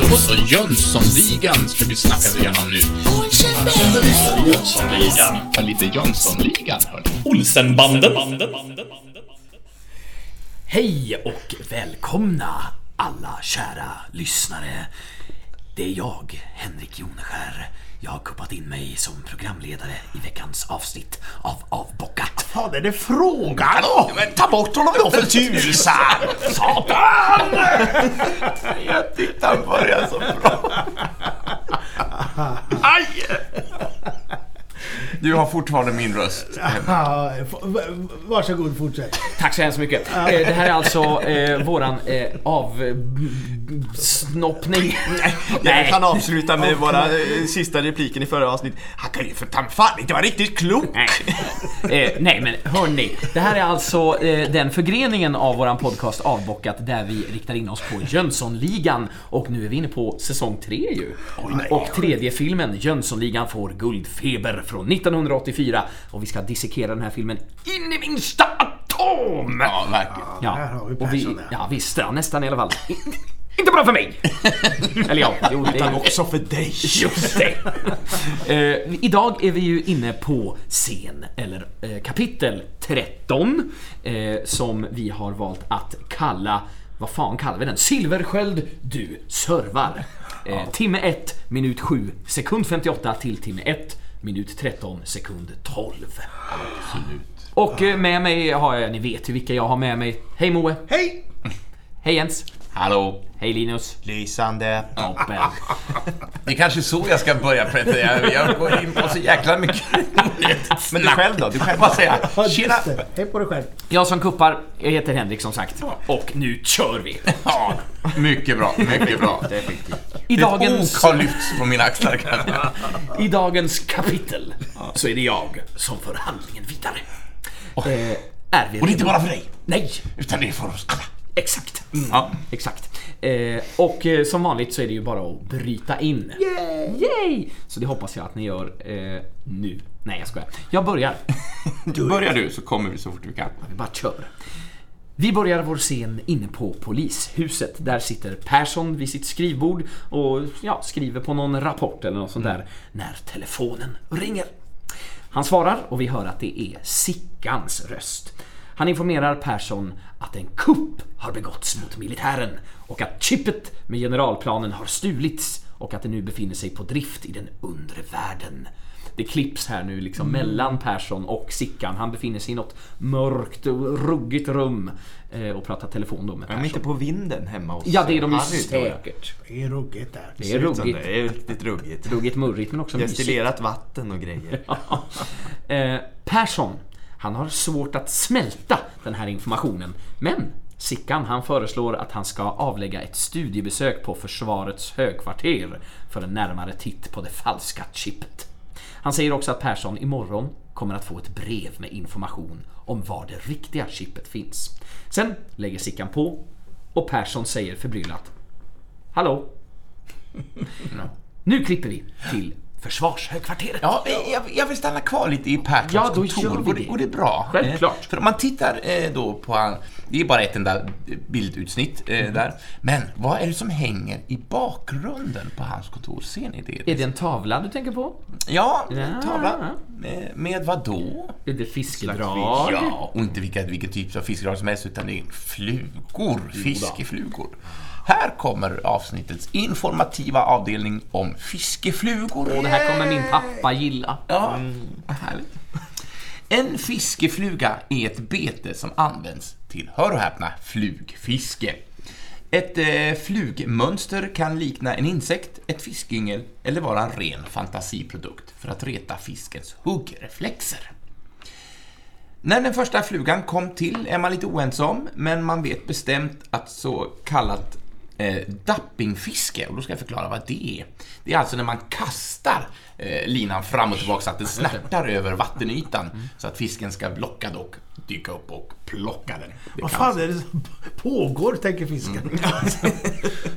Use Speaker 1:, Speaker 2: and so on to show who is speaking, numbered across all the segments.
Speaker 1: Då så, Jönssonligan ska vi snacka igenom nu. Jönssonligan. Ja, lite Jönssonligan, hörni.
Speaker 2: Olsenbanden.
Speaker 3: Hej och välkomna alla kära lyssnare. Det är jag, Henrik Joneskär. Jag har kuppat in mig som programledare i veckans avsnitt av Avbockat.
Speaker 4: Vad är det frågan om? Men ta bort honom då för tusan! Satan!
Speaker 5: Jag tyckte han började så bra.
Speaker 4: Aj!
Speaker 5: Du har fortfarande min röst.
Speaker 4: Ja, varsågod, fortsätt.
Speaker 3: Tack så hemskt mycket. Eh, Det här är alltså eh, våran eh, avsnoppning.
Speaker 5: Jag kan avsluta med våra eh, sista repliken i förra avsnittet. Han kan ju för fan inte vara riktigt klok.
Speaker 3: Nej. Eh, nej men hörni, det här är alltså eh, den förgreningen av våran podcast Avbockat där vi riktar in oss på Jönssonligan och nu är vi inne på säsong 3 ju. och tredje filmen, Jönssonligan får guldfeber från 1984 och vi ska dissekera den här filmen in i minsta atom!
Speaker 5: Ja, verkligen.
Speaker 3: Ja,
Speaker 4: Här har vi
Speaker 3: och vi,
Speaker 4: Persson där.
Speaker 3: ja visst, ja, nästan i alla fall. Inte bra för mig! Eller ja, jo, det
Speaker 5: Utan också för dig.
Speaker 3: Just det! Eh, idag är vi ju inne på scen, eller eh, kapitel 13, eh, som vi har valt att kalla, vad fan kallar vi den? Silversköld, du servar. Eh, timme 1, minut 7, sekund 58 till timme 1, minut 13, sekund 12. Och eh, med mig har jag, ni vet ju vilka jag har med mig. Hej Moe!
Speaker 4: Hej!
Speaker 3: Hej Jens!
Speaker 5: Hallå.
Speaker 3: Hej Linus!
Speaker 5: Lysande.
Speaker 3: Toppen!
Speaker 5: Det är kanske så jag ska börja presentera. Jag går in på så jäkla mycket Men du själv då? Du själv bara säga tjena.
Speaker 4: det. Hej på dig själv.
Speaker 3: Jag som kuppar, jag heter Henrik som sagt. Och nu kör vi!
Speaker 5: Ja, mycket bra, mycket bra.
Speaker 3: I
Speaker 5: Ett
Speaker 3: dagens,
Speaker 5: ok har lyfts på mina axlar.
Speaker 3: I dagens kapitel så är det jag som för handlingen vidare. Eh, är vi
Speaker 5: Och det är inte bara för dig,
Speaker 3: Nej,
Speaker 5: utan det är för oss alla.
Speaker 3: Exakt.
Speaker 5: Ja.
Speaker 3: Exakt. Eh, och eh, som vanligt så är det ju bara att bryta in. Yay! Så det hoppas jag att ni gör eh, nu. Nej, jag skojar. Jag börjar.
Speaker 5: Börjar du så kommer vi så fort vi kan.
Speaker 3: Vi bara kör. Vi börjar vår scen inne på polishuset. Där sitter Persson vid sitt skrivbord och ja, skriver på någon rapport eller något sånt där när telefonen ringer. Han svarar och vi hör att det är Sickans röst. Han informerar Persson att en kupp har begåtts mot militären och att chippet med generalplanen har stulits och att det nu befinner sig på drift i den undre världen. Det klipps här nu liksom mellan Persson och Sickan. Han befinner sig i något mörkt och ruggigt rum eh, och pratar telefon då med
Speaker 5: Är de
Speaker 3: Persson.
Speaker 5: inte på vinden hemma hos
Speaker 3: Ja, det är de ju säkert.
Speaker 4: Det är ruggigt där.
Speaker 3: Det
Speaker 5: Ser
Speaker 3: är ruggigt.
Speaker 5: Det är riktigt ruggigt.
Speaker 3: Ruggigt, murrigt men också mysigt.
Speaker 5: Destillerat vatten och grejer.
Speaker 3: Eh, Persson, han har svårt att smälta den här informationen. Men Sickan, han föreslår att han ska avlägga ett studiebesök på försvarets högkvarter för en närmare titt på det falska chippet. Han säger också att Persson imorgon kommer att få ett brev med information om var det riktiga chippet finns. Sen lägger Sickan på och Persson säger förbryllat Hallå? Nu klipper vi till försvarshögkvarteret.
Speaker 5: Ja, jag, jag vill stanna kvar lite i Perssons
Speaker 3: Ja, då
Speaker 5: kontor.
Speaker 3: gör vi
Speaker 5: det,
Speaker 3: det.
Speaker 5: går det bra?
Speaker 3: Självklart.
Speaker 5: Eh, För om man tittar eh, då på det är bara ett enda bildutsnitt eh,
Speaker 3: Mm.
Speaker 5: där. Men vad är det som hänger i bakgrunden på hans kontor? Ser ni det?
Speaker 3: Är det en tavla du tänker på?
Speaker 5: Ja,
Speaker 3: Ja.
Speaker 5: en tavla. Med, med vad då?
Speaker 3: Är det fiskedrag?
Speaker 5: Ja, och inte vilka, vilken typ av fiskedrag som helst, utan det är flugor, fiskeflugor. Här kommer avsnittets informativa avdelning om fiskeflugor.
Speaker 3: Och det här kommer min pappa gilla.
Speaker 5: Ja, vad härligt. En fiskefluga är ett bete som används till, hör och häpna, flugfiske. Ett eh, flugmönster kan likna en insekt, ett fiskyngel eller vara en ren fantasiprodukt för att reta fiskens huggreflexer. När den första flugan kom till är man lite oense om, men man vet bestämt att så kallat eh, dappingfiske, och då ska jag förklara vad det är. Det är alltså när man kastar eh, linan fram och tillbaka så att den snärtar över vattenytan så att fisken ska blockad och dyka upp och plocka den. Det
Speaker 4: Vad fan är det som pågår, tänker fisken.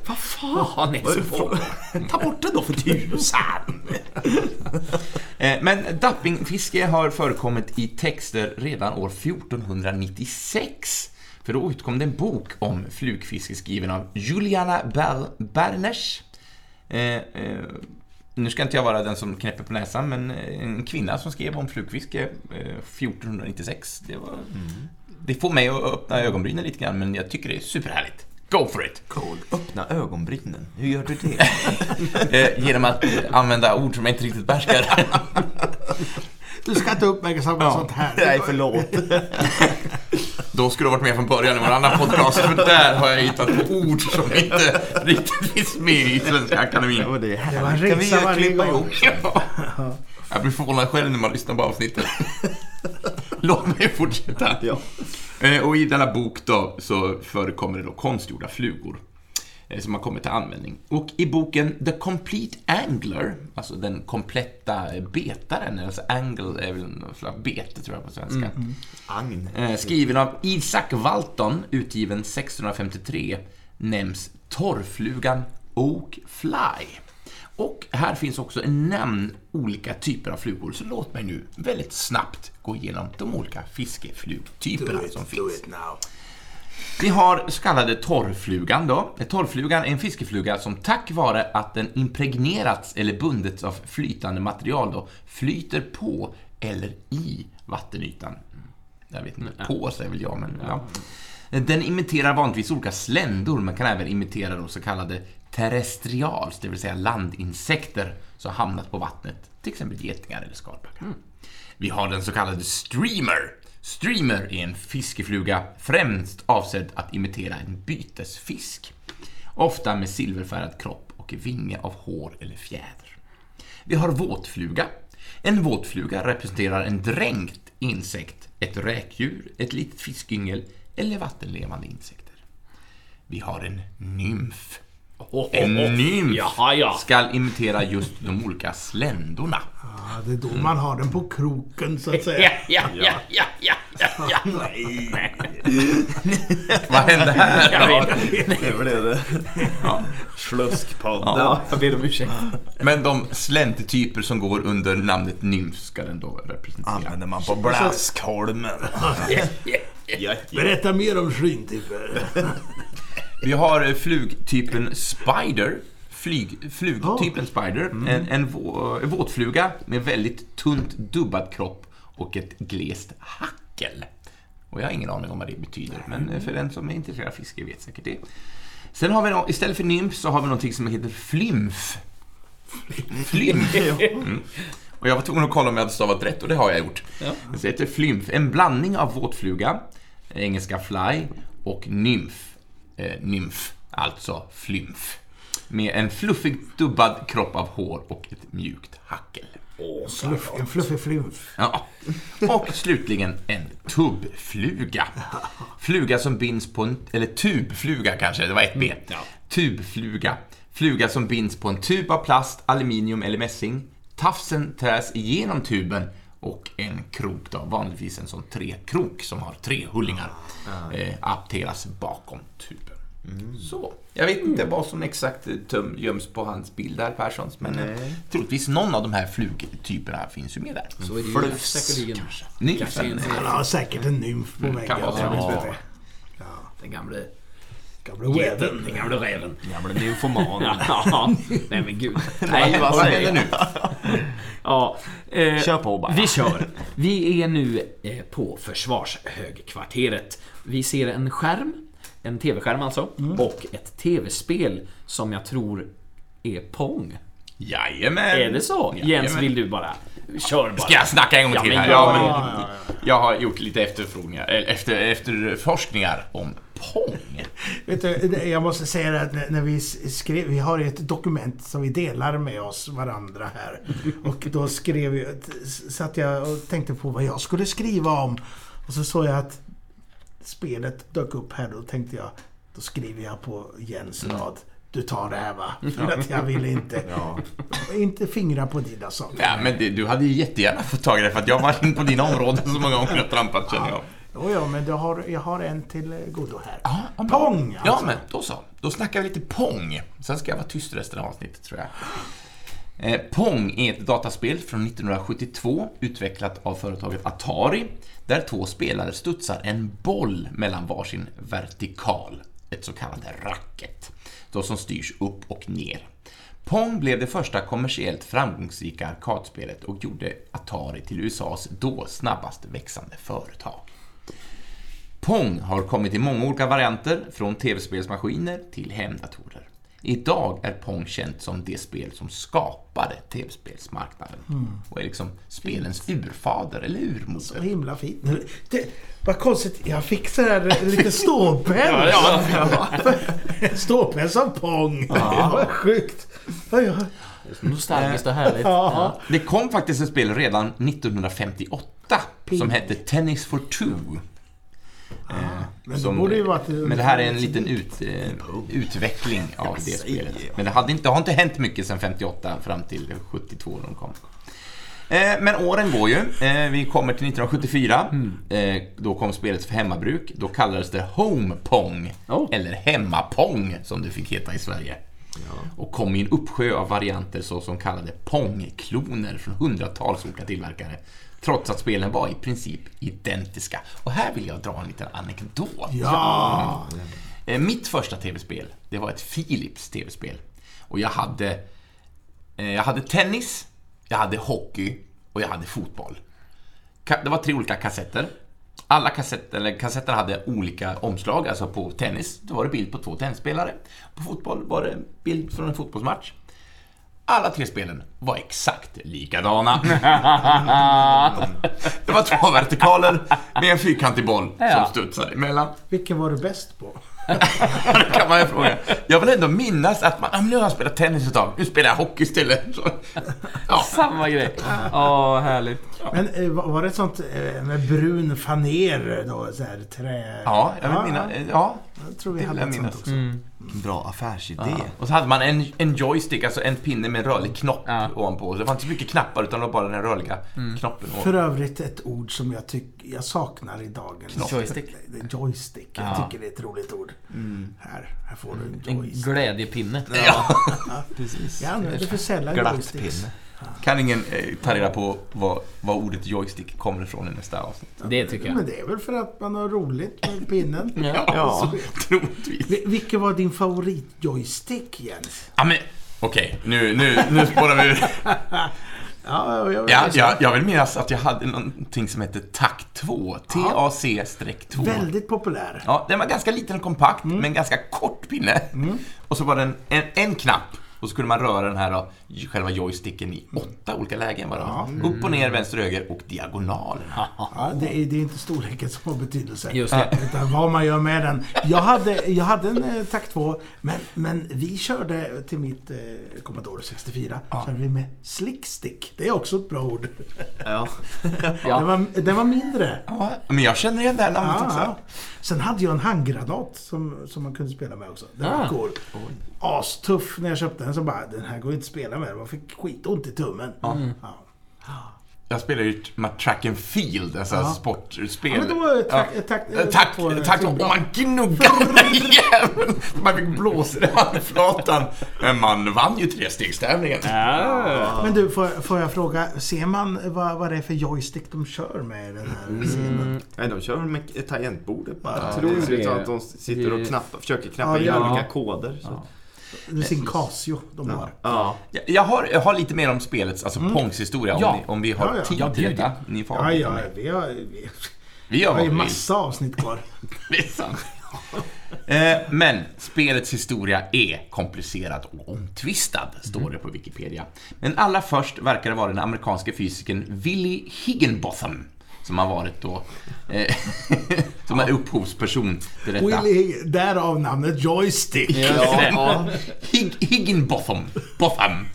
Speaker 3: Vad fan är det som pågår?
Speaker 4: Ta bort den då för tusan.
Speaker 5: Eh, Men dappingfiske har förekommit i texter redan år 1496 För då utkom det en bok om flugfiske skriven av Juliana Ber Berners. Eh, eh, nu ska inte jag vara den som knäpper på näsan, men en kvinna som skrev om flugfiske eh, 1496. Det, var, det får mig att öppna ögonbrynen lite grann, men jag tycker det är superhärligt. Go for it!
Speaker 4: Cool. Öppna ögonbrynen. Hur gör du det?
Speaker 5: Eh, genom att eh, använda ord som jag inte riktigt behärskar.
Speaker 2: Du ska inte uppmärksamma
Speaker 5: Ja.
Speaker 2: sånt här.
Speaker 4: Nej, förlåt.
Speaker 5: Då skulle du varit med från början i vår andra podcast, för där har jag hittat på ord som inte riktigt finns med i Svenska Akademin.
Speaker 4: Ja, det är
Speaker 2: Det var en.
Speaker 4: Kan vi
Speaker 2: varje
Speaker 4: klippa ihop?
Speaker 5: Ja. Jag blir förvånad själv när man lyssnar på avsnittet. Låt mig fortsätta.
Speaker 4: Ja.
Speaker 5: Eh, Och i denna bok då så förekommer det då konstgjorda flugor som har kommit till användning. Och i boken The Complete Angler, alltså den kompletta eh, betaren, alltså angle är väl bete tror jag på svenska.
Speaker 4: Agn.
Speaker 5: Eh, Skriven av Isaac Walton, utgiven 1653, nämns torrflugan Oak Fly. Och här finns också en namn olika typer av flugor, så låt mig nu väldigt snabbt gå igenom de olika fiskeflugtyperna
Speaker 2: Do
Speaker 5: som
Speaker 2: do
Speaker 5: finns.
Speaker 2: it now.
Speaker 5: Vi har så kallade torrflugan då. Torrflugan är en fiskefluga som tack vare att den impregnerats eller bundits av flytande material då flyter på eller i vattenytan. Jag vet inte, på säger väl jag, men ja. Den imiterar vanligtvis olika sländor, men kan även imitera då så kallade terrestrials, det vill säga landinsekter som hamnat på vattnet, till exempel getingar eller skalbaggar. Vi har den så kallade streamer. Streamer är en fiskefluga främst avsedd att imitera en bytesfisk. Ofta med silverfärgad kropp och vinge av hår eller fjäder. Vi har våtfluga. En våtfluga representerar en dränkt insekt, ett räkdjur, ett litet fiskyngel eller vattenlevande insekter. Vi har en nymf. En nymf
Speaker 3: Jaha, ja.
Speaker 5: ska imitera just de olika sländorna.
Speaker 2: Ja, det är då man har den på kroken så att
Speaker 3: Ja,
Speaker 2: säga.
Speaker 3: ja, ja, ja, ja, ja, ja.
Speaker 5: Vad hände här?
Speaker 3: Jag vet.
Speaker 4: Det blev det. Sluskpodden.
Speaker 3: Ja, jag ber om ursäkt.
Speaker 5: Men de släntetyper som går under namnet nymf ska den då representera.
Speaker 4: Använder man på Blaskholmen.
Speaker 2: Berätta mer om slyntyper.
Speaker 5: Vi har eh, flugtypen Spider. Flyg, flugtypen Spider. En, en vå, en våtfluga med väldigt tunt dubbad kropp och ett glest hackel. Och jag har ingen aning om vad det betyder, men eh, för den som är intresserad av fiske vet säkert det. Sen har vi, nå- istället för nymf så har vi någonting som heter flymf. Flymf. Mm. Och jag var tvungen att kolla om jag hade stavat rätt och det har jag gjort. Det så heter flymf. En blandning av våtfluga, engelska fly, och nymf. Eh, nymf, alltså flymf. Med en fluffig dubbad kropp av hår och ett mjukt hackel.
Speaker 2: Fluff, en fluffig flumf.
Speaker 5: Ja. Och slutligen en tubbfluga. Fluga som binds på en, eller tubfluga kanske, det var ett B. Tubfluga. Fluga som binds på en tub av plast, aluminium eller mässing. Tafsen träs igenom tuben och en krok då, vanligtvis en sån trekrok som har tre hullingar, eh, apteras bakom tuben. Så. Jag vet inte vad som exakt eh, tum, göms på hans bild där, Perssons, men eh, troligtvis någon av de här flugtyperna finns ju med där.
Speaker 3: Så är det ju säkerligen.
Speaker 5: Nymfen.
Speaker 2: Han har säkert en nymf på väggen.
Speaker 5: kan vara.
Speaker 2: Ja.
Speaker 3: Den gamle
Speaker 2: Gamla räven.
Speaker 3: Den gamle räven.
Speaker 4: Gamle nymfoman.
Speaker 3: Ja, nej men gud.
Speaker 4: Nej, vad säger
Speaker 5: nu?
Speaker 3: Ja, eh,
Speaker 4: Kör på bara.
Speaker 3: Vi kör. Vi är nu eh, på Försvarshögkvarteret. Vi ser en skärm, en TV-skärm alltså,
Speaker 5: Mm.
Speaker 3: och ett TV-spel som jag tror är Pong.
Speaker 5: Jajamän.
Speaker 3: Är det så?
Speaker 5: Jajamän.
Speaker 3: Jens, vill du bara? Kör bara.
Speaker 5: Ska jag snacka en gång
Speaker 3: Ja,
Speaker 5: till
Speaker 3: men
Speaker 5: här?
Speaker 3: ja,
Speaker 5: Ja, men jag har gjort lite efterfrågningar, eller efter, efterforskningar om Pong.
Speaker 2: Vet du, jag måste säga det att när- vi skrev, vi har ett dokument som vi delar med oss varandra här. Och då skrev jag, satt jag och tänkte på vad jag skulle skriva om. Och så såg jag att spelet dök upp här. Då tänkte jag, då skriver jag på Jens rad. Du tar det här va? För att jag vill inte, inte fingra på dina saker.
Speaker 5: Ja, men det, du hade ju jättegärna fått tag i det för att jag var in på dina områden så många gånger jag trampat känner jag.
Speaker 2: Jo, ja, men jag har, jag har en till eh, godo här.
Speaker 5: Ja, ja,
Speaker 2: Pong!
Speaker 5: Ja,
Speaker 2: alltså.
Speaker 5: men då så. Då snackar vi lite Pong. Sen ska jag vara tyst resten av avsnittet tror jag. Eh, Pong är ett dataspel från 1972 utvecklat av företaget Atari där två spelare studsar en boll mellan varsin vertikal, ett så kallat racket, då som styrs upp och ner. Pong blev det första kommersiellt framgångsrika arkadspelet och gjorde Atari till USAs då snabbast växande företag. Pong har kommit i många olika varianter, från tv-spelsmaskiner till hemdatorer. Idag är Pong känt som det spel som skapade tv-spelsmarknaden och är liksom spelens urfader eller
Speaker 2: Så
Speaker 5: urmoder.
Speaker 2: himla fint. Det, vad konstigt, jag fick så här lite ståpäls. Ståpäls av Pong. Det var sjukt. Oj.
Speaker 3: Nostalgiskt och härligt.
Speaker 2: Ja.
Speaker 5: Det kom faktiskt ett spel redan 1958 som hette Tennis for Two.
Speaker 2: Men
Speaker 5: som-
Speaker 2: varit...
Speaker 5: Men det här är en liten ut, eh, utveckling av det spelet. Men det, hade inte, det har inte hänt mycket sedan 58 fram till 72 när de kom. Eh, Men åren går ju. Eh, Vi kommer till 1974. Eh, Då kom spelet för hemmabruk. Då kallades det Home Pong.
Speaker 3: Oh.
Speaker 5: Eller Hemmapong som det fick heta i Sverige. Och kom i en uppsjö av varianter såsom kallade Pong-kloner från hundratals olika tillverkare. Trots att spelen var i princip identiska. Och här vill jag dra en liten anekdot.
Speaker 2: Ja!
Speaker 5: Eh, Mitt första tv-spel, det var ett Philips tv-spel. Och jag hade, eh, jag hade tennis, jag hade hockey och jag hade fotboll. Det var tre olika kassetter. Alla kassetter, eller kassetter hade olika omslag, alltså på tennis, då var det bild på två tennisspelare. På fotboll var det bild från en fotbollsmatch. Alla tre spelen var exakt likadana. det var två vertikaler med en fyrkantig boll
Speaker 3: Ja.
Speaker 5: som studsade emellan.
Speaker 2: Vilken var du bäst på?
Speaker 5: Det kan man ju fråga. Jag vill ändå minnas att man, ah, nu har jag spelat tennis ett tag, nu spelar jag hockey istället. Ja.
Speaker 3: Samma grej. Åh, härligt.
Speaker 2: Men eh, var var det ett sånt eh, med brun faner då? Så här, trä...
Speaker 5: ja, jag vill minnas. Ja,
Speaker 2: Jag tror vi
Speaker 5: det
Speaker 2: hade ett
Speaker 5: jag
Speaker 2: sånt
Speaker 5: minnas.
Speaker 2: också.
Speaker 4: Vilken bra affärsidé.
Speaker 5: Ja. Och så hade man en, en joystick, alltså en pinne med en rörlig knopp
Speaker 3: Ja.
Speaker 5: ovanpå. Så det var inte så mycket knappar utan det var bara den rörliga knoppen. Och,
Speaker 2: För övrigt ett ord som jag, tyck, jag saknar i dagens...
Speaker 3: Joystick.
Speaker 2: Joystick. Jag
Speaker 3: Ja.
Speaker 2: tycker det är ett roligt ord. Här, här får du en
Speaker 3: En
Speaker 2: joystick.
Speaker 3: glädjepinne.
Speaker 5: ja.
Speaker 4: Precis.
Speaker 2: Jag använder för sällan
Speaker 4: Glatt
Speaker 2: joysticks.
Speaker 5: Kan ingen eh, ta reda på vad, vad ordet joystick kommer ifrån i nästa avsnitt?
Speaker 3: Det tycker jag.
Speaker 2: Men det är väl för att man har roligt med pinnen.
Speaker 3: Ja.
Speaker 4: Ja.
Speaker 5: Troligtvis.
Speaker 2: Vi- Vilken var din favorit-joystick, Jens?
Speaker 5: Ja, men okej, nu, nu, nu spårar vi ur.
Speaker 2: Ja, jag,
Speaker 5: Ja, jag, jag vill minnas att jag hade någonting som hette TAC 2. TAC-2.
Speaker 2: Väldigt populär.
Speaker 5: Ja, den var ganska liten och kompakt, med en ganska kort pinne. Och så var den en, en knapp. Och så kunde man röra den här då, själva joysticken i åtta olika lägen bara. Upp och ner, vänster och höger och diagonalen.
Speaker 2: Ja, det, är, det är inte storleken som har betydelse.
Speaker 3: Just det.
Speaker 2: Utan vad man gör med den. Jag hade, jag hade en eh, takt 2, men, men vi körde till mitt eh, Commodore 64, körde vi med slickstick. Det är också ett bra ord.
Speaker 4: Ja.
Speaker 3: Ja.
Speaker 2: Den, var, den var mindre.
Speaker 5: Ja, men jag känner igen det här namnet
Speaker 2: Ja,
Speaker 5: också.
Speaker 2: ja. Sen hade jag en handgranat som, som man kunde spela med också. Den var
Speaker 3: Ah.
Speaker 2: cool. Astuff när jag köpte den. Så bara, den här går inte att spela med. Man fick skitont i tummen. Ja.
Speaker 5: Jag spelar ju ett track and field, alltså
Speaker 2: Ja.
Speaker 5: sportspel.
Speaker 2: Ja, men då var det tack-
Speaker 5: Ja.
Speaker 2: tack-
Speaker 5: Eh, Tack, tack. Och man gnuggade jäveln. Man fick blåsa i handflatan. Men man vann ju trestegstävlingen.
Speaker 3: Ja.
Speaker 2: Men du, får, får jag fråga, ser man vad, vad det är för joystick de kör med i den här scenen?
Speaker 4: Nej, de kör med tangentbordet bara.
Speaker 3: Ja,
Speaker 4: tror
Speaker 3: det
Speaker 4: att de sitter och knappar, försöker knappa
Speaker 2: Ja,
Speaker 4: in
Speaker 2: ja.
Speaker 4: olika koder. Så.
Speaker 2: Det är sin Casio de har.
Speaker 4: Ja.
Speaker 5: Jag- har, jag har lite mer om spelets, alltså Pongs historia,
Speaker 3: Ja.
Speaker 5: om, ni, om vi har
Speaker 2: Ja, ja.
Speaker 5: tid
Speaker 3: Ja,
Speaker 5: till detta. Ni får
Speaker 2: Ja, ja, vi har, vi,
Speaker 5: Vi
Speaker 2: har
Speaker 5: vi vill.
Speaker 2: massa avsnitt kvar.
Speaker 5: Det är sant. Eh, Men spelets historia är komplicerad och omtvistad, står det på Wikipedia. Men allra först verkar det vara den amerikanske fysikern Willy Higginbotham som har varit då, eh, som är upphovsperson till detta.
Speaker 2: Willy, därav namnet joystick.
Speaker 5: Ja. Hig, Higginbotham. Botham.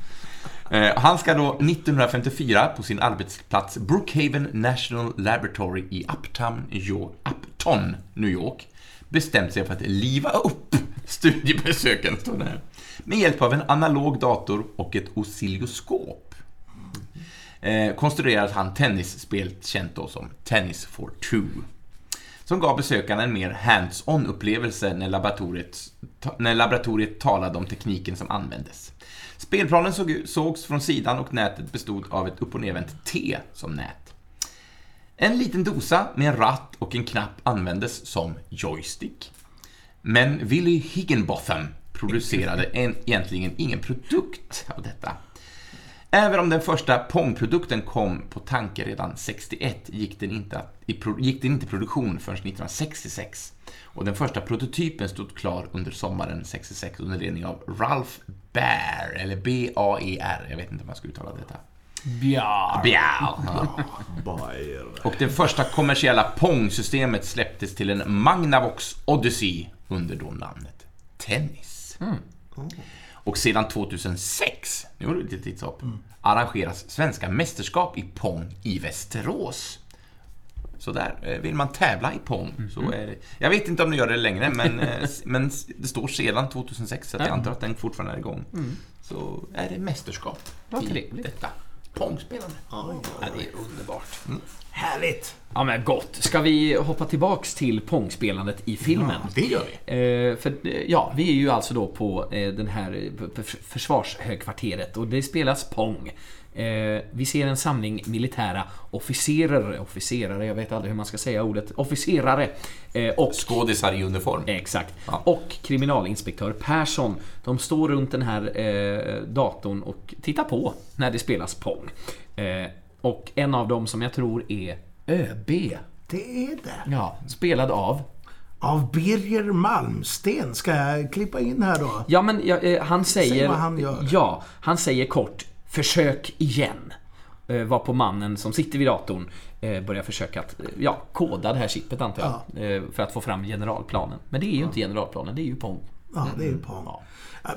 Speaker 5: Eh, han ska då 1954 på sin arbetsplats Brookhaven National Laboratory i Uptown, New York, Upton, New York bestämt sig för att liva upp studiebesöken, står det här, med hjälp av en analog dator och ett oscilloskop. Eh, konstruerade han tennisspel känt då som Tennis for Two. som gav besökarna en mer hands-on upplevelse när laboratoriet, när laboratoriet talade om tekniken som användes. Spelplanen såg, sågs från sidan och nätet bestod av ett upp och nervänt T som nät. En liten dosa med en ratt och en knapp användes som joystick. Men Willy Higginbotham producerade en, egentligen ingen produkt av detta. Även om den första Pong-produkten kom på tanke redan 61 gick den, inte i pro, gick den inte i produktion förrän 1966. Och den första prototypen stod klar under sommaren 66 under ledning av Ralph Baer, eller B-A-E-R, jag vet inte om man ska uttala detta.
Speaker 3: Bjar.
Speaker 5: Bjau. Och det första kommersiella Pong-systemet släpptes till en Magnavox Odyssey under då namnet Tennis. Och sedan 2006, nu var det lite tidshopp, arrangeras svenska mästerskap i Pong i Västerås. Så där, eh, vill man tävla i Pong så är det... Jag vet inte om de gör det längre, men, eh, men det står sedan 2006, så jag antar att den fortfarande är igång. Så är det mästerskap i detta Pongspelande.
Speaker 3: Ja, det är underbart.
Speaker 2: Härligt!
Speaker 3: Ja men gott. Ska vi hoppa tillbaks till Pong-spelandet i filmen?
Speaker 5: Det gör vi.
Speaker 3: Eh, för eh, ja, vi är ju alltså då på eh, den här eh, försvarshögkvarteret och det spelas Pong. Eh, vi ser en samling militära officerare, officerare, jag vet aldrig hur man ska säga ordet, officerare. Eh, och
Speaker 5: Skådisar i uniform.
Speaker 3: Exakt.
Speaker 5: Ja.
Speaker 3: Och kriminalinspektör Persson. De står runt den här eh, datorn och tittar på när det spelas Pong. Eh, och en av dem som jag tror är ÖB.
Speaker 2: Det är det.
Speaker 3: Ja, spelad av...
Speaker 2: Av Birger Malmsten. Ska jag klippa in här då?
Speaker 3: Ja, men ja, eh, han säger...
Speaker 2: Säg vad han gör.
Speaker 3: Ja, han säger kort Försök igen. Eh, var på mannen som sitter vid datorn eh, börjar försöka att, eh, ja, koda det här chippet antar jag. Eh, för att få fram generalplanen. Men det är ju inte generalplanen, det är ju Pong.
Speaker 2: Ja, det är ju Pong. Ja.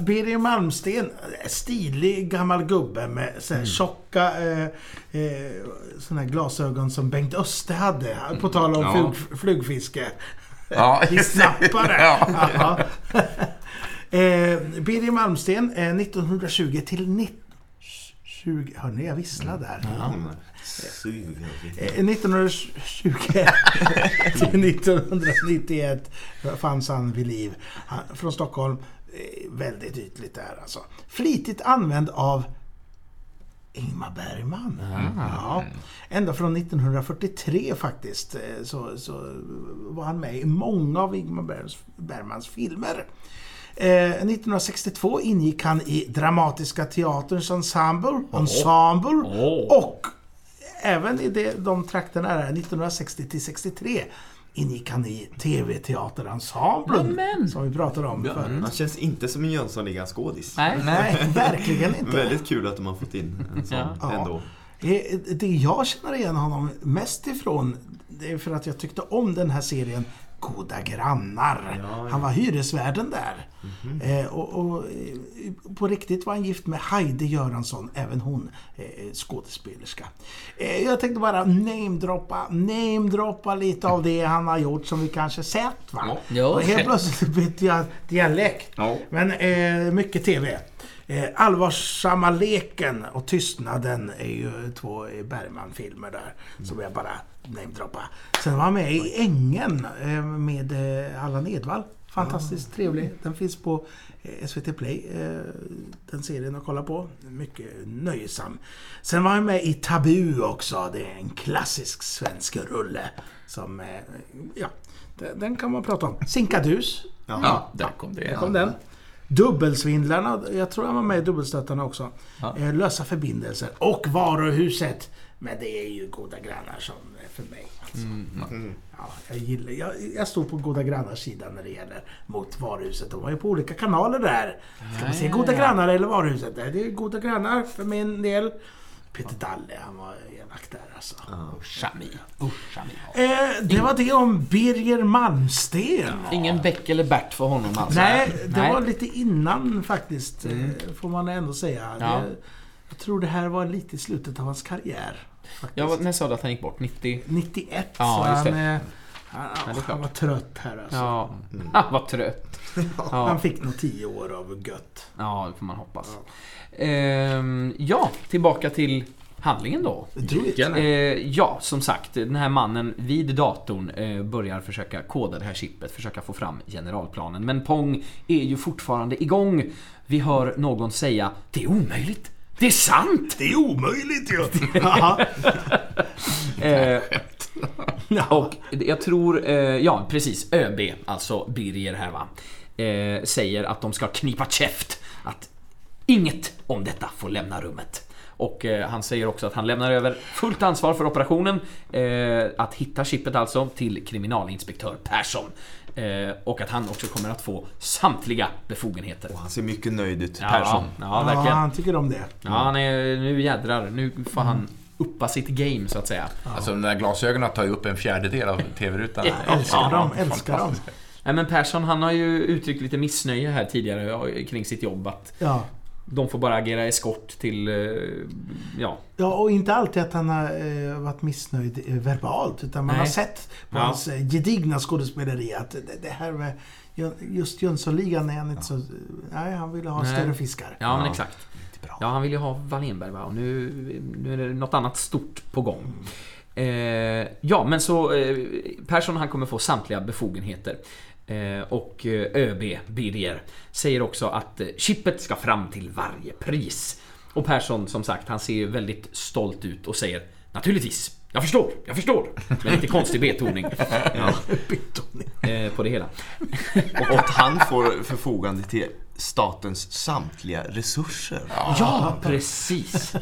Speaker 2: Birger Malmsten, stilig gammal gubbe med så här tjocka eh, eh, såna här glasögon som Bengt Öster hade. På tal om
Speaker 5: Ja.
Speaker 2: flug, flugfiske.
Speaker 5: Ja, just det. Ja.
Speaker 2: Ja. eh, Birger Malmsten, eh, 1920 till 19... 20, hörni, jag visslar där. Eh, 1920 till 1991 fanns han vid liv. Han, från Stockholm. Eh, Väldigt ytligt där alltså. Flitigt använd av Ingmar Bergman. Ja. Ända från 1943 faktiskt eh, så, så var han med i många av Ingmar Bergmans filmer. Eh, 1962 ingick han i Dramatiska Teaterns ensemble, ensemble
Speaker 3: Åh.
Speaker 2: och även i det, de trakterna där, 1960 till 63 ingick han i TV-teaterensemblen som vi pratade om
Speaker 6: Ja,
Speaker 2: förut.
Speaker 6: han känns inte som en Jönssonligan-skådis.
Speaker 3: Nej.
Speaker 2: Nej, verkligen inte.
Speaker 6: Väldigt kul att de har fått in en sån
Speaker 2: Ja.
Speaker 6: ändå.
Speaker 2: Eh, Det jag känner igen honom mest ifrån det är för att jag tyckte om den här serien Goda grannar.
Speaker 6: Ja, ja.
Speaker 2: Han var hyresvärden där. eh, och, och eh, på riktigt var han gift med Heidi Göransson, även hon eh, skådespelerska. Eh, jag tänkte bara namedroppa, namedroppa lite av det han har gjort som vi kanske sett va.
Speaker 3: Ja.
Speaker 2: Och helt plötsligt bytte jag dialekt.
Speaker 5: Ja.
Speaker 2: Men eh, mycket TV. Eh, Allvarsamma leken och Tystnaden är ju två Bergman-filmer där. Som jag bara namedroppa. Sen var han med i Ängen eh, med eh, Allan Edwall. Fantastiskt trevlig. Den finns på SVT Play. Den serien att kolla på. Mycket nöjsam. Sen var han med i Tabu också. Det är en klassisk svensk rulle. Som, ja, den, kan man prata om. Sinkadus.
Speaker 5: Ja, där kom det.
Speaker 2: Där kom den. Dubbelsvindlarna, jag tror jag var med i Dubbelstötarna också. Eh, lösa förbindelser. Och Varuhuset. Men det är ju Goda Grannar som är för mig. Alltså. Ja, jag, gillar, jag, jag står på Goda Grannars sida när det gäller mot Varuhuset. De var ju på olika kanaler där. Ska man se
Speaker 3: Ja,
Speaker 2: Goda
Speaker 3: ja.
Speaker 2: Grannar eller Varuhuset? Det är Goda Grannar för min del. Peter Dalle, han var elak där alltså.
Speaker 3: Chami. Usch, Chami.
Speaker 2: Eh, det var det om Birger Malmsten.
Speaker 3: Ingen Beck eller Bert för honom alltså?
Speaker 2: Nej, det
Speaker 3: Nej.
Speaker 2: var lite innan faktiskt. eh, Får man ändå säga.
Speaker 3: Ja.
Speaker 2: Det, jag tror det här var lite i slutet av hans karriär. Faktiskt.
Speaker 3: Ja, när sa du att han gick bort? 90?
Speaker 2: 91,
Speaker 3: Ja,
Speaker 2: så
Speaker 3: just
Speaker 2: han,
Speaker 3: det.
Speaker 2: eh, han, han var trött här alltså.
Speaker 3: Ja, han var trött.
Speaker 2: Han
Speaker 3: Ja,
Speaker 2: fick nog 10 år av gött.
Speaker 3: ja det får man hoppas. Ehm, ja, tillbaka till handlingen då. Eh, ja, som sagt, den här mannen vid datorn eh, börjar försöka koda det här chippet, försöka få fram generalplanen. Men Pong är ju fortfarande igång. Vi hör någon säga Det är omöjligt! Det är sant!
Speaker 2: Det är omöjligt ju!
Speaker 3: Eh, och jag tror, eh, ja precis, ÖB, alltså Birger här va, eh, säger att de ska knipa käft. Att inget om detta får lämna rummet. Och han säger också att han lämnar över fullt ansvar för operationen, att hitta chippet alltså, till kriminalinspektör Persson. Eh, och att han också kommer att få samtliga befogenheter.
Speaker 6: Och han ser mycket nöjd ut,
Speaker 3: Ja,
Speaker 6: Persson.
Speaker 3: Ja,
Speaker 2: Ja,
Speaker 3: verkligen.
Speaker 2: han tycker om det.
Speaker 3: Ja, han är, nu jädrar, nu får han uppa sitt game så att säga.
Speaker 5: Alltså de där glasögonen tar ju upp en fjärdedel av TV-rutan.
Speaker 2: Älskar dem, älskar dem.
Speaker 3: Nej men Persson han har ju uttryckt lite missnöje här tidigare ja, kring sitt jobb att
Speaker 2: Ja.
Speaker 3: De får bara agera eskort till, eh, ja,
Speaker 2: Ja, och inte alltid att han har eh, varit missnöjd eh, verbalt. Utan man
Speaker 3: Nej.
Speaker 2: har sett på
Speaker 3: Ja.
Speaker 2: hans gedigna skådespeleri att det, här med just Jönssonligan är han inte så... Nej, han ville ha
Speaker 3: Nej.
Speaker 2: större fiskar.
Speaker 3: ja men
Speaker 6: Ja.
Speaker 3: exakt. Ja, han vill ju ha Wallenberg va? Och nu, nu är det något annat stort på gång. Eh, ja, men så eh, Persson han kommer få samtliga befogenheter. Eh, och eh, ÖB, Birger, säger också att eh, chippet ska fram till varje pris. Och Persson, som sagt, han ser ju väldigt stolt ut och säger Naturligtvis, jag förstår, jag förstår. Med lite konstig betoning ja,
Speaker 2: Betoning.
Speaker 3: eh, på det hela.
Speaker 6: Och att han får förfogande till statens samtliga resurser.
Speaker 3: Ja, precis.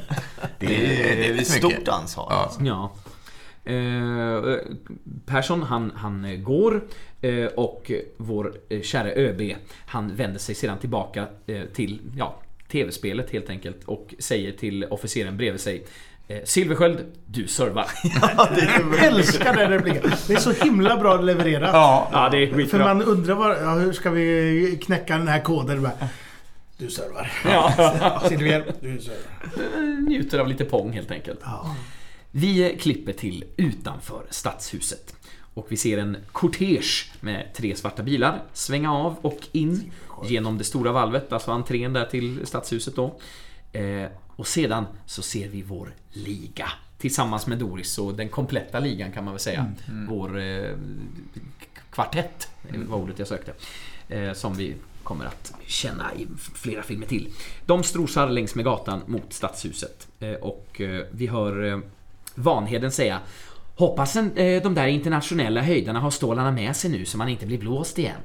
Speaker 6: Det är, det är ett stort ansvar.
Speaker 5: Ja.
Speaker 3: Ja. Eh, Persson, han, han går eh, och vår eh, kära ÖB, han vänder sig sedan tillbaka eh, till ja, TV-spelet helt enkelt och säger till officeren bredvid sig eh, Silversköld, du servar.
Speaker 2: Jag älskar den repliken. Det är så himla bra levererat.
Speaker 5: Ja,
Speaker 3: ja, det är
Speaker 2: För man undrar var, ja, hur ska vi knäcka den här koden? Bara, Du servar.
Speaker 3: Ja.
Speaker 2: Silver, du servar.
Speaker 3: Njuter av lite pong helt enkelt.
Speaker 2: Ja.
Speaker 3: Vi klipper till utanför stadshuset. Och vi ser en kortege med tre svarta bilar svänga av och in genom det stora valvet, alltså entrén där till stadshuset då. Eh, och sedan så ser vi vår liga. Tillsammans med Doris och den kompletta ligan kan man väl säga. Vår eh, kvartett var ordet jag sökte. Eh, som vi kommer att känna i flera filmer till. De strosar längs med gatan mot stadshuset. Och vi hör Vanheden säga Hoppas en, eh, de där internationella höjdarna har stålarna med sig nu så man inte blir blåst igen.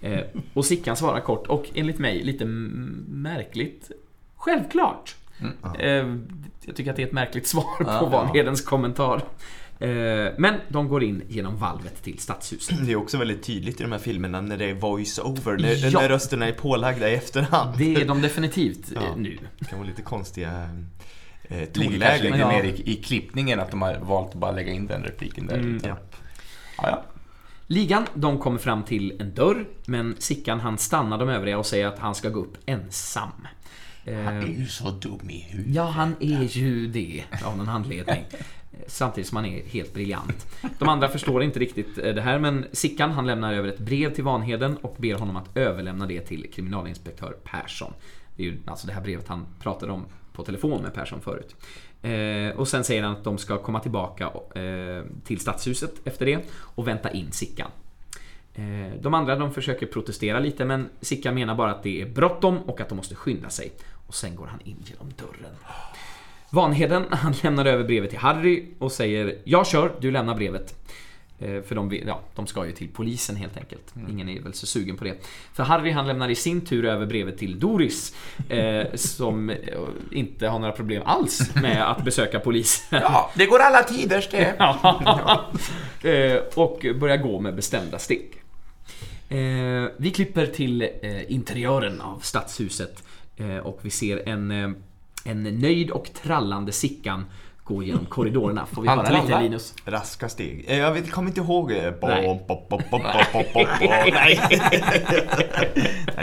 Speaker 3: Eh, och Sickan svarar kort och enligt mig lite märkligt. Självklart. Eh, jag tycker att det är ett märkligt svar på Vanhedens kommentar. Eh, men de går in genom valvet till stadshuset.
Speaker 6: Det är också väldigt tydligt i de här filmerna när det är voice-over, när,
Speaker 3: Ja.
Speaker 6: när rösterna är pålagda i efterhand.
Speaker 3: Det är de definitivt
Speaker 6: Ja.
Speaker 3: nu.
Speaker 6: Det kan vara lite konstiga eh, tonlägen.
Speaker 5: lite mer i, i klippningen att de har valt att bara lägga in den repliken där.
Speaker 3: Mm.
Speaker 6: Ja.
Speaker 5: Ja, ja.
Speaker 3: Ligan, de kommer fram till en dörr, men Sickan han stannar de övriga och säger att han ska gå upp ensam. Eh,
Speaker 5: Han är ju så dum i huvudet.
Speaker 3: Ja, han är ju det av någon anledning. Samtidigt som han är helt briljant. De andra förstår inte riktigt eh, det här, men Sickan han lämnar över ett brev till Vanheden och ber honom att överlämna det till kriminalinspektör Persson. Det är ju alltså det här brevet han pratade om på telefon med Persson förut. Eh, och sen säger han att de ska komma tillbaka eh, till stadshuset efter det och vänta in Sickan. Eh, De andra de försöker protestera lite men Sickan menar bara att det är bråttom och att de måste skynda sig. Och sen går han in genom dörren. Vanheden han lämnar över brevet till Harry och säger Jag kör, du lämnar brevet. Eh, För de, ja, de ska ju till polisen helt enkelt. Ingen är väl så sugen på det. För Harry han lämnar i sin tur över brevet till Doris. Eh, som eh, inte har några problem alls med att besöka polisen.
Speaker 5: ja, det går alla tiders det.
Speaker 3: Eh, och börjar gå med bestämda steg. Eh, vi klipper till eh, interiören av stadshuset och vi ser en, en nöjd och trallande Sickan gå genom korridorerna. Får vi
Speaker 5: Han
Speaker 3: höra lite. Linus?
Speaker 6: Raska steg. Eh, Jag vet, kommer inte ihåg.
Speaker 3: Nej.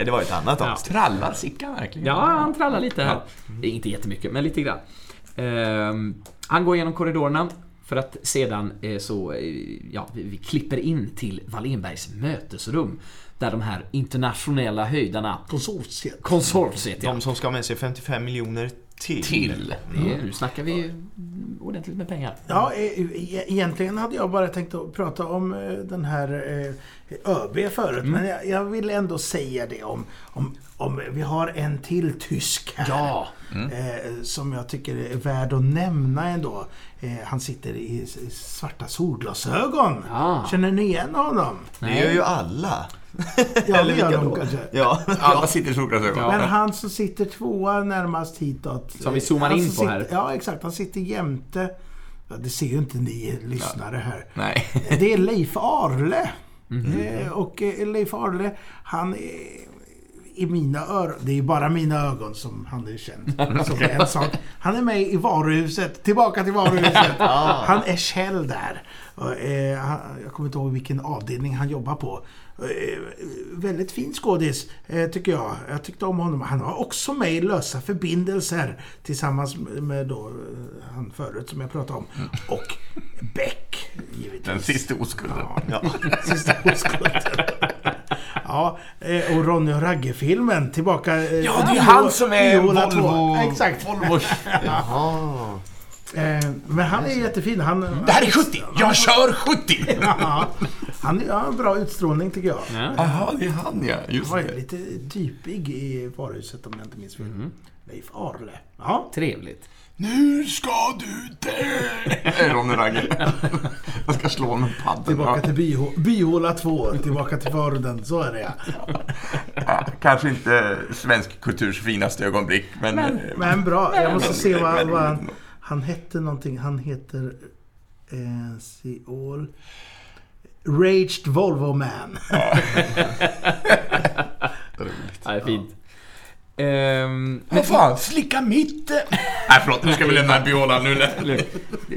Speaker 6: det var ett annat avsnitt.
Speaker 5: Trallar Sickan verkligen?
Speaker 3: Ja, han trallar lite här. Det är Inte jättemycket, men lite grann. Ehm, han går genom korridorerna för att sedan eh, så, eh, ja, vi, vi klipper in till Wallenbergs mötesrum. Där de här internationella höjdarna,
Speaker 2: Konsortiet.
Speaker 3: konsortiet, ja.
Speaker 6: De som ska ha med sig 55 miljoner Till.
Speaker 5: till.
Speaker 3: Det, nu snackar vi ordentligt med pengar.
Speaker 2: Ja, e- e- egentligen hade jag bara tänkt att prata om eh, den här eh, ÖB förut. Men jag, jag vill ändå säga det om, om, om vi har en till tysk här.
Speaker 3: Ja,
Speaker 2: Eh, som jag tycker är värd att nämna ändå. Eh, han sitter i, svarta solglasögon.
Speaker 3: Ah.
Speaker 2: Känner ni igen honom?
Speaker 6: Det gör ju alla.
Speaker 2: Ja, det gör
Speaker 6: vilka
Speaker 2: de
Speaker 6: då?
Speaker 2: kanske.
Speaker 6: Ja.
Speaker 5: Alla sitter i solglasögon.
Speaker 2: Men han som sitter tvåa närmast hitåt.
Speaker 3: Som vi zoomar in på här.
Speaker 2: sitter- Ja, exakt. Han sitter jämte. Ja, det ser ju inte ni lyssnare här.
Speaker 5: Nej.
Speaker 2: Det är Leif Arle.
Speaker 3: Mhm.
Speaker 2: Eh, och eh, Leif Arle, han är i mina öron, det är bara mina ögon som han är känd som en sak. Han är med i varuhuset, tillbaka till varuhuset. Han är Kjell där. Eh, jag kommer inte ihåg vilken avdelning han jobbar på. Eh, väldigt fin skådis, eh, tycker jag. Jag tyckte om honom. Han var också med i Lösa förbindelser tillsammans med då, eh, han förut som jag pratade om. Och Beck, givetvis.
Speaker 5: Den sista oskulden.
Speaker 2: Ja, sista oskulden. Ja, och Ronny och Ragge-filmen tillbaka.
Speaker 5: Ja, det är han som är. Volvo...
Speaker 2: Exakt.
Speaker 5: Volvo.
Speaker 6: Jaha.
Speaker 2: Eh, Men han är jättefin. Han,
Speaker 5: Det här är 70! Jag kör 70!
Speaker 2: Ja, han har en bra utstrålning tycker jag.
Speaker 5: Jaha, det är han ja.
Speaker 2: Han
Speaker 5: Just
Speaker 2: var ju
Speaker 5: det.
Speaker 2: lite typig i varuhuset om jag inte minns fel.
Speaker 5: Mhm.
Speaker 2: Leif Arle. Ja.
Speaker 3: trevligt.
Speaker 5: Nu ska du dö! Ronny Ragge. Jag ska slå med paddeln.
Speaker 2: Tillbaka till Byhå- Byhåla 2. Tillbaka till förorden. Så är det ja.
Speaker 5: Kanske inte svensk kulturs finaste ögonblick, men... eh,
Speaker 2: Men bra. Jag måste se vad,
Speaker 5: Men-
Speaker 2: vad han, hette någonting. Han heter... Eh, see all. Raged Volvo Man.
Speaker 3: Ja, det är fint. Ehm,
Speaker 5: Vad fan, slicka mitten! Nej förlåt, nu ska vi lämna Biola nu.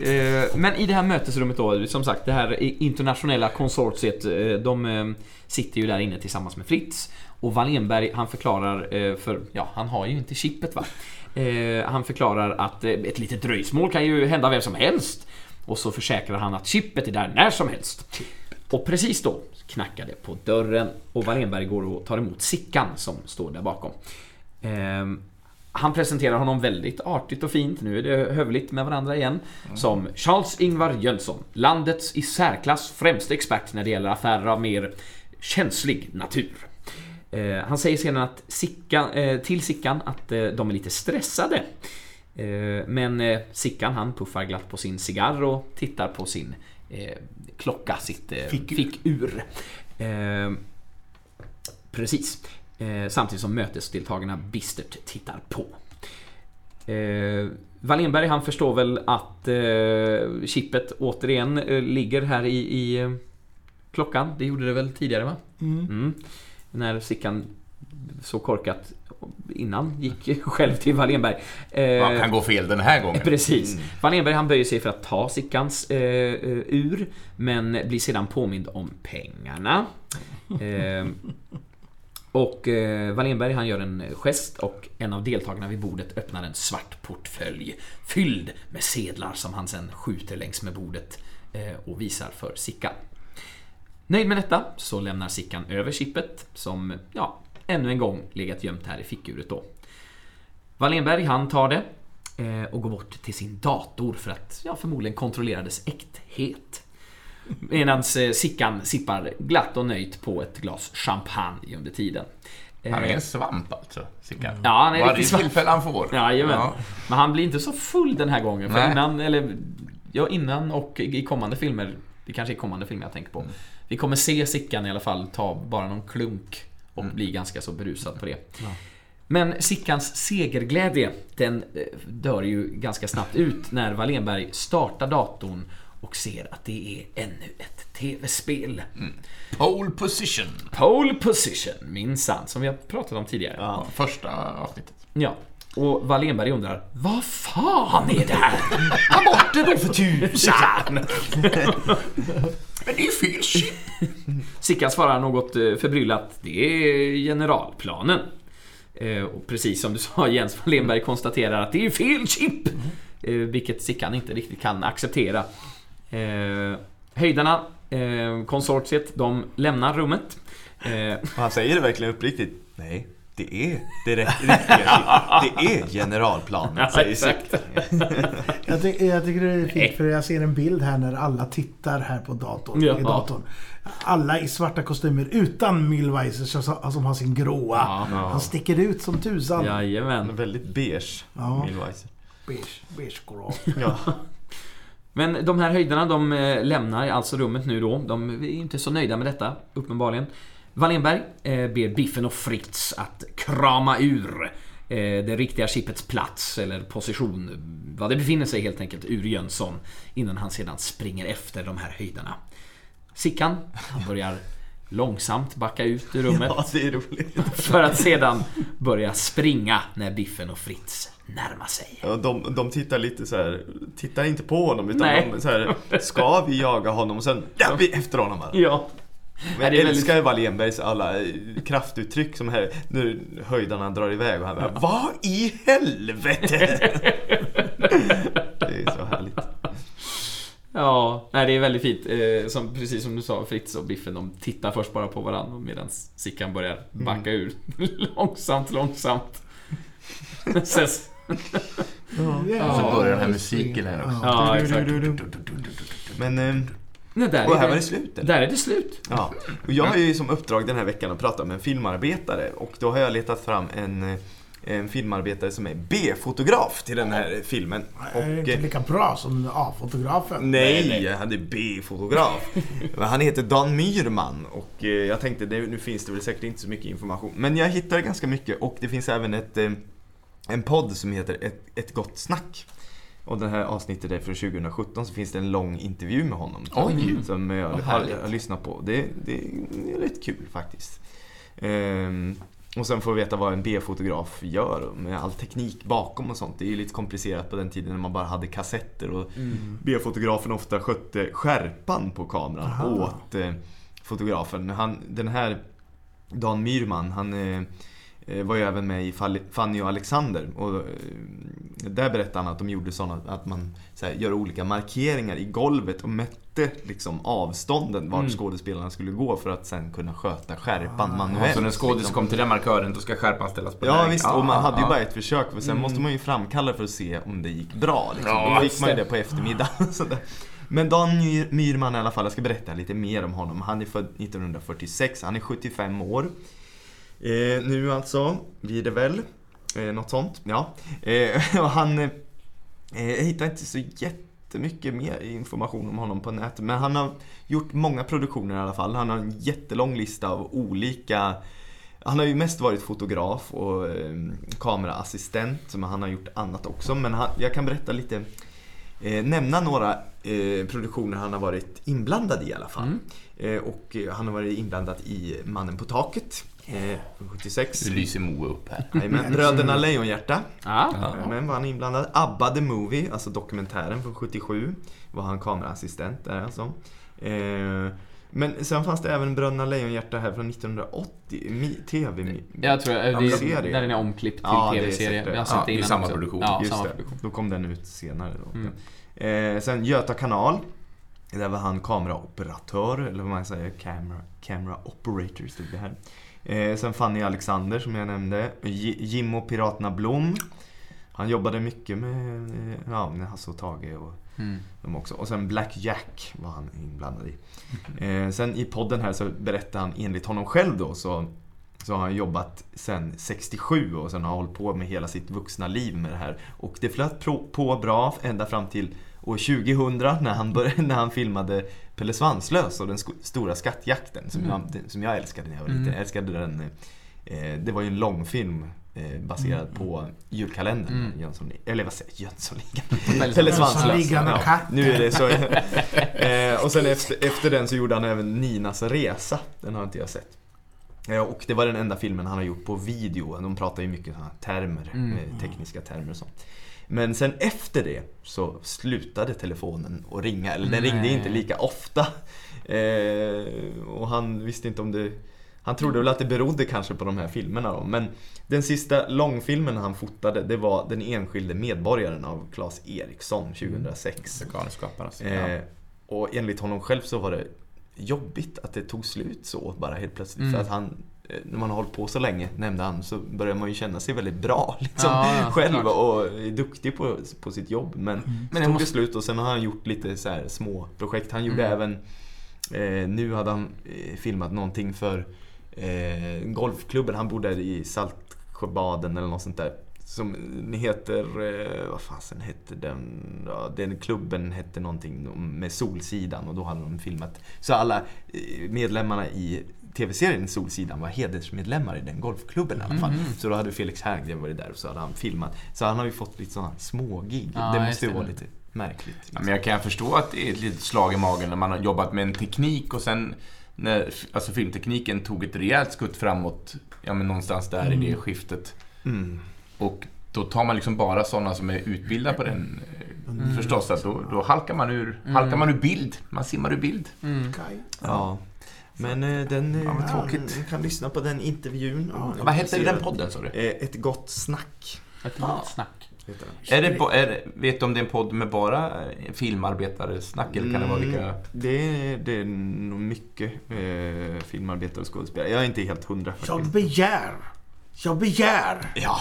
Speaker 3: Eh, Men i det här mötesrummet då, som sagt, det här internationella konsortiet, eh, de eh, sitter ju där inne tillsammans med Fritz. Och Wallenberg, han förklarar eh, för, ja, han har ju inte chippet va. Eh, Han förklarar att eh, ett litet dröjsmål kan ju hända vem som helst. Och så försäkrar han att chippet är där när som helst. Och precis då knackar det på dörren och Wallenberg går och tar emot Sickan som står där bakom. Ehm, han presenterar honom väldigt artigt och fint, nu är det hövligt med varandra igen, som Charles-Ingvar Jönsson, landets i särklass främste expert när det gäller affärer av mer känslig natur. Eh, han säger sedan att Sickan, eh, till Sickan att eh, de är lite stressade. Eh, men eh, Sickan han puffar glatt på sin cigarr och tittar på sin eh, klocka, sitt fickur. Eh, precis. Samtidigt som mötesdeltagarna bistert tittar på. Eh, Wallenberg han förstår väl att eh, chippet återigen eh, ligger här i, i klockan. Det gjorde det väl tidigare va? Mm. När Sickan så korkat innan gick själv till Wallenberg. Eh,
Speaker 5: Vad kan gå fel den här gången?
Speaker 3: Precis. Wallenberg han böjer sig för att ta Sickans eh, eh, ur, men blir sedan påmind om pengarna. Eh, och eh, Wallenberg han gör en gest och en av deltagarna vid bordet öppnar en svart portfölj fylld med sedlar som han sen skjuter längs med bordet eh, och visar för Sickan. Nöjd med detta så lämnar Sickan över chippet som, ja, ännu en gång legat gömt här i fickuret då. Wallenberg han tar det eh, och går bort till sin dator för att ja, förmodligen kontrollera dess äkthet. Medan eh, Sickan sippar glatt och nöjt på ett glas champagne under tiden. Eh,
Speaker 5: Han är en svamp alltså, Sickan.
Speaker 3: Ja, han är
Speaker 5: Varje
Speaker 3: svamp.
Speaker 5: tillfälle han får.
Speaker 3: Jajamän.
Speaker 5: Ja.
Speaker 3: Men han blir inte så full den här gången. För
Speaker 5: Nej.
Speaker 3: innan, eller ja, innan och i kommande filmer, det kanske är kommande filmer jag tänker på. Vi kommer se Sickan i alla fall ta bara någon klunk och bli ganska så berusad på det. Men Sickans segerglädje, den eh, dör ju ganska snabbt ut när Wallenberg startar datorn och ser att det är ännu ett TV-spel.
Speaker 5: Pole position.
Speaker 3: Pole position, minsann, som vi har pratat om tidigare.
Speaker 5: Ja. Första avsnittet.
Speaker 3: Ja. Och Wallenberg undrar, vad fan är det här? Ta bort det då för tusan!
Speaker 5: Men det är fel shit.
Speaker 3: Sickan svarar något eh, förbryllat, det är generalplanen. Eh, Och precis som du sa Jens Wallenberg konstaterar att det är fel chip! Eh, Vilket Sickan inte riktigt kan acceptera. Höjdarna, konsortiet, de lämnar rummet.
Speaker 6: Och han säger det verkligen uppriktigt. Nej, Det är det rätt- riktiga. Det är generalplanen. säger
Speaker 3: exakt.
Speaker 2: Jag, ty jag tycker det är fint för jag ser en bild här när alla tittar här på datorn.
Speaker 3: Ja.
Speaker 2: I datorn. Alla i svarta kostymer utan Milweiser som, som har sin gråa. Han sticker ut som tusan.
Speaker 3: Jajamän.
Speaker 6: Väldigt beige,
Speaker 2: Ja.
Speaker 6: Millweiser.
Speaker 2: Beige, beige grå.
Speaker 6: Ja.
Speaker 3: Men de här höjderna de eh, lämnar alltså rummet nu då. De är inte så nöjda med detta, uppenbarligen. Wallenberg eh, ber Biffen och Fritz att krama ur eh, det riktiga chippets plats eller position, vad det befinner sig helt enkelt, ur Jönsson innan han sedan springer efter de här höjderna. Sickan, han börjar långsamt backa ut ur rummet
Speaker 6: ja, det är roligt.
Speaker 3: för att sedan börja springa när Biffen och Fritz närmar sig.
Speaker 6: Ja, de, de tittar lite så här, tittar inte på honom utan
Speaker 3: Nej.
Speaker 6: de så här, ska vi jaga honom och sen, ja vi efter honom bara.
Speaker 3: Ja.
Speaker 6: Men jag
Speaker 3: väldigt-
Speaker 6: älskar Wallenbergs alla eh, kraftuttryck som här, nu höjdarna drar iväg och han bara Vad i helvete? det är så härligt.
Speaker 3: Ja, nej, det är väldigt fint. Eh, som, precis som du sa, Fritz och Biffen, de tittar först bara på varandra medan Sickan börjar backa ur. långsamt, långsamt. Sen,
Speaker 1: Så börjar den här musiken här också.
Speaker 3: ja, exakt.
Speaker 6: Men, eh,
Speaker 3: Nej, där,
Speaker 6: och
Speaker 3: är
Speaker 6: här
Speaker 3: det,
Speaker 6: var det slut eller?
Speaker 3: där är det slut.
Speaker 6: Ja, och jag har ju som uppdrag den här veckan att prata med en filmarbetare och då har jag letat fram en, en filmarbetare som är B-fotograf till den här filmen.
Speaker 2: Det är
Speaker 6: Och,
Speaker 2: inte
Speaker 6: eh,
Speaker 2: lika bra som A-fotografen.
Speaker 6: Nej, han är B-fotograf. Han heter Dan Myrman och eh, jag tänkte det, nu finns det väl säkert inte så mycket information. Men jag hittade ganska mycket och det finns även ett, eh, en podd som heter ett, ett gott snack. Och det här avsnittet är från 2017 så finns det en lång intervju med honom.
Speaker 1: Oj.
Speaker 6: Som jag har, har lyssnat på. Det, det är lite kul faktiskt. Ehm, och sen får vi veta vad en B-fotograf gör med all teknik bakom och sånt. Det är ju lite komplicerat på den tiden när man bara hade kassetter och B-fotografen ofta skötte skärpan på kameran
Speaker 2: Aha.
Speaker 6: åt eh, fotografen. Han, den här Dan Myrman, han eh, var ju även med i Fanny och Alexander. Och, eh, där berättade han att de gjorde sådana att man så här, gör olika markeringar i golvet och mätte liksom, avstånden vart skådespelarna skulle gå för att sen kunna sköta skärpan manuellt.
Speaker 1: Så när skådis
Speaker 6: liksom.
Speaker 1: kom till den markören, då ska skärpan ställas på
Speaker 6: Ja
Speaker 1: den.
Speaker 6: visst, och man hade ju
Speaker 1: ja.
Speaker 6: bara ett försök för sen måste man ju framkalla för att se om det gick bra. Liksom.
Speaker 1: Ja,
Speaker 6: Då fick man ju
Speaker 3: det.
Speaker 6: på eftermiddagen. Men Dan Myr- Myrman i alla fall, jag ska berätta lite mer om honom. Han är född 1946, han är 75 år. Eh, nu alltså, blir det väl. Eh, något sånt, ja. Eh, och han eh, jag hittar inte så jättemycket mer information om honom på nätet. Men han har gjort många produktioner i alla fall. Han har en jättelång lista av olika han har ju mest varit fotograf och eh, kameraassistent, men han har gjort annat också. Men han, jag kan berätta lite, eh, nämna några eh, produktioner han har varit inblandad i i alla fall. Eh, och eh, han har varit inblandad i Mannen på taket, eh, från 76.
Speaker 1: Nu lyser Moe upp här.
Speaker 6: Jajamän. Bröderna Lejonhjärta, men var han inblandad. ABBA the Movie, alltså dokumentären från 77, var han kameraassistent där alltså. Eh, men sen fanns det även Bröderna Lejonhjärta här från 1980, Tv-serie.
Speaker 3: Jag tror att det
Speaker 6: serie.
Speaker 3: där den är omklippt till
Speaker 6: Ja,
Speaker 3: tv-serie.
Speaker 1: Ja, det är
Speaker 3: innan
Speaker 1: samma
Speaker 3: också.
Speaker 1: produktion.
Speaker 3: Ja,
Speaker 6: Just
Speaker 3: samma
Speaker 6: det,
Speaker 3: produktion.
Speaker 6: då kom den ut senare. Då.
Speaker 3: Mm.
Speaker 6: Eh, sen Göta kanal. Där var han kameraoperatör, eller vad man säger, camera, camera operator stod det här. Eh, sen Fanny Alexander som jag nämnde. J- Jimmo Piraterna Blom. Han jobbade mycket med, eh, ja, med Hasse och Tage och
Speaker 3: Mm.
Speaker 6: de också. Och sen Black Jack var han inblandad i. Eh, sen i podden här så berättar han enligt honom själv då så, så har han jobbat sen 67 och sen har han hållit på med hela sitt vuxna liv med det här. Och det flöt på bra ända fram till år 2000 när han, började, när han filmade Pelle Svanslös och den stora skattjakten som, jag, som jag älskade när jag var liten. Jag älskade den. Eh, det var ju en långfilm eh, baserad på julkalendern.
Speaker 3: Mm.
Speaker 6: Jönsson, eller vad säger jag? Jönssonligan? Pelle. Svanslös. Ja, nu är det så. eh, och sen efter, efter den så gjorde han även Ninas resa. Den har inte jag sett. Eh, och det var den enda filmen han har gjort på video. De pratar ju mycket sådana termer,
Speaker 3: Mm.
Speaker 6: eh, tekniska termer och sånt. Men sen efter det så slutade telefonen att ringa. Eller den ringde
Speaker 3: Nej.
Speaker 6: inte lika ofta. Eh, och han visste inte om det... Han trodde väl att det berodde kanske på de här filmerna då. Men den sista långfilmen han fotade, det var Den enskilde medborgaren av Claes Eriksson 2006.
Speaker 1: Galenskapare alltså.
Speaker 6: Eh, och enligt honom själv så var det jobbigt att det tog slut så bara helt plötsligt.
Speaker 3: Mm.
Speaker 6: För att han när man har hållit på så länge, nämnde han, så börjar man ju känna sig väldigt bra liksom,
Speaker 3: Ja, ja,
Speaker 6: själv
Speaker 3: såklart.
Speaker 6: och är duktig på, på sitt jobb. Men,
Speaker 5: Men
Speaker 6: men
Speaker 5: det
Speaker 6: tog
Speaker 5: måste-
Speaker 6: slut och sen har han gjort lite så här små projekt. Han gjorde
Speaker 3: Mm.
Speaker 6: även, eh, nu hade han eh, filmat någonting för eh, golfklubben. Han bodde i Saltsjöbaden eller något sånt där. Som heter, eh, vad fasen hette den? Ja, den klubben hette någonting med Solsidan och då hade de filmat. Så alla eh, medlemmarna i TV-serien Solsidan var hedersmedlemmar i den golfklubben i alla fall. Så då hade Felix Herngren varit där och så hade han filmat. Så han har ju fått lite sådana smågig.
Speaker 3: Ja,
Speaker 6: det måste ju vara lite märkligt.
Speaker 5: Ja, men jag kan förstå att det är ett litet slag i magen när man har jobbat med en teknik och sen när alltså filmtekniken tog ett rejält skutt framåt, ja men någonstans där i det skiftet.
Speaker 6: Mm.
Speaker 5: Och då tar man liksom bara sådana som är utbildade på den mm. förstås. Att då, då halkar, man ur, halkar man ur bild. Man simmar ur bild.
Speaker 2: Kaj.
Speaker 6: Ja. Men eh, den... eh,
Speaker 5: Ja, men tråkigt.
Speaker 6: Ni kan lyssna på den intervjun. är
Speaker 5: Vad hette den podden sa du?
Speaker 6: Eh, Ett gott snack.
Speaker 3: Ett litet snack.
Speaker 6: Heter den.
Speaker 5: Är det, är, vet du om det är en podd med bara eh, filmarbetare snack eller kan det vara vilka...
Speaker 6: Mm, det, är, det är nog mycket eh, filmarbetare och skådespelare. Jag är inte helt hundra
Speaker 2: Jag
Speaker 6: faktiskt.
Speaker 2: begär. Jag begär.
Speaker 6: Ja.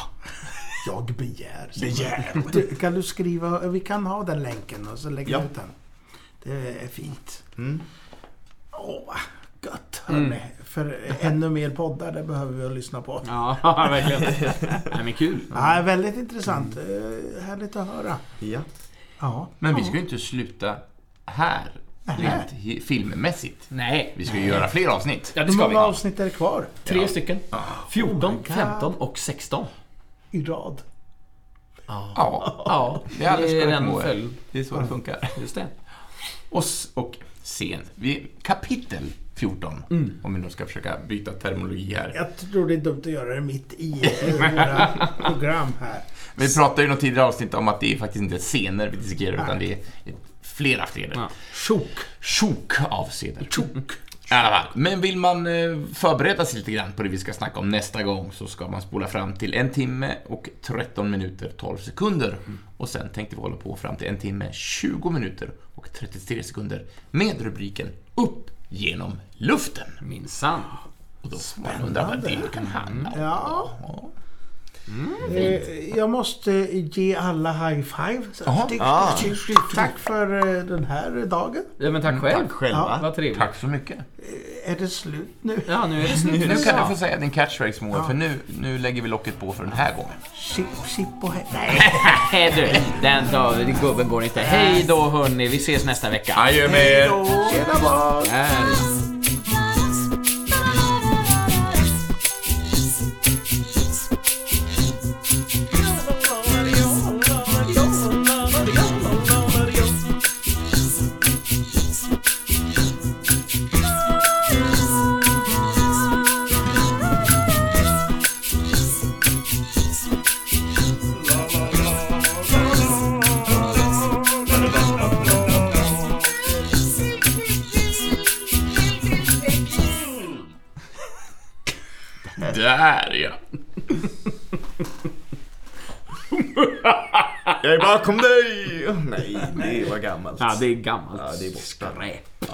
Speaker 2: Jag begär. Begär. Du, kan du skriva? Vi kan ha den länken och så lägger
Speaker 6: Ja.
Speaker 2: vi ut den. Det är fint.
Speaker 6: Mm.
Speaker 2: Åh, vad gött hörni. För ännu mer poddar, det behöver vi att lyssna på.
Speaker 3: Ja, verkligen. Nej men kul.
Speaker 2: Ja, väldigt intressant. Eh, Härligt att höra.
Speaker 6: Ja.
Speaker 2: Ja.
Speaker 5: Men vi ska ju inte sluta här, rent filmmässigt.
Speaker 3: Nej.
Speaker 5: Vi ska ju göra fler avsnitt.
Speaker 3: Ja, det
Speaker 2: Hur
Speaker 3: ska
Speaker 2: många
Speaker 3: vi.
Speaker 2: avsnitt är det kvar?
Speaker 3: Tre stycken. 14,
Speaker 2: Oh my God.
Speaker 3: 15 och 16.
Speaker 2: I rad.
Speaker 5: Ja,
Speaker 3: Ja,
Speaker 5: Det är alldeles
Speaker 3: det är
Speaker 5: korrekt,
Speaker 3: den
Speaker 5: Moe.
Speaker 3: följd.
Speaker 5: det är så det funkar.
Speaker 3: Just det.
Speaker 5: Och, och scen. Vi, kapitel 14, om vi nu ska försöka byta terminologi här.
Speaker 2: Jag tror det är dumt att göra det mitt i våra program här.
Speaker 5: Vi pratade ju i något tidigare avsnitt om att det är faktiskt inte scener vi dissekerar, utan det är flera scener.
Speaker 3: Ja.
Speaker 2: Tjok.
Speaker 5: Tjok av scener. Tjok. Men vill man eh, förbereda sig lite grann på det vi ska snacka om nästa gång så ska man spola fram till en timme och 13 minuter 12 sekunder. Och sen tänkte vi hålla på fram till en timme 20 minuter och 33 sekunder med rubriken Upp genom luften.
Speaker 3: Minsann.
Speaker 5: Och då får man undra vad det kan handla om.
Speaker 2: Ja.
Speaker 5: Ja.
Speaker 2: Eh, jag måste ge alla high five.
Speaker 6: Ah.
Speaker 2: Tack för eh, den här dagen.
Speaker 3: Ja, men tack själv.
Speaker 6: Tack själva.
Speaker 3: Vad trevligt.
Speaker 5: Tack så mycket.
Speaker 2: Är det slut nu?
Speaker 3: Ja, nu är det slut.
Speaker 5: Nu kan
Speaker 3: Ja.
Speaker 5: du få säga din catchphrase Moa, för nu, nu lägger vi locket på för den här gången.
Speaker 2: Chip, chip och Nej.
Speaker 3: Du, den då, gubben går inte. Hej då hörni, vi ses nästa vecka.
Speaker 5: Adjö med er!
Speaker 2: Tjena barn!
Speaker 6: Var gammalt.
Speaker 3: Ja, det är gammalt
Speaker 6: Ja, det är borta.
Speaker 3: skräp.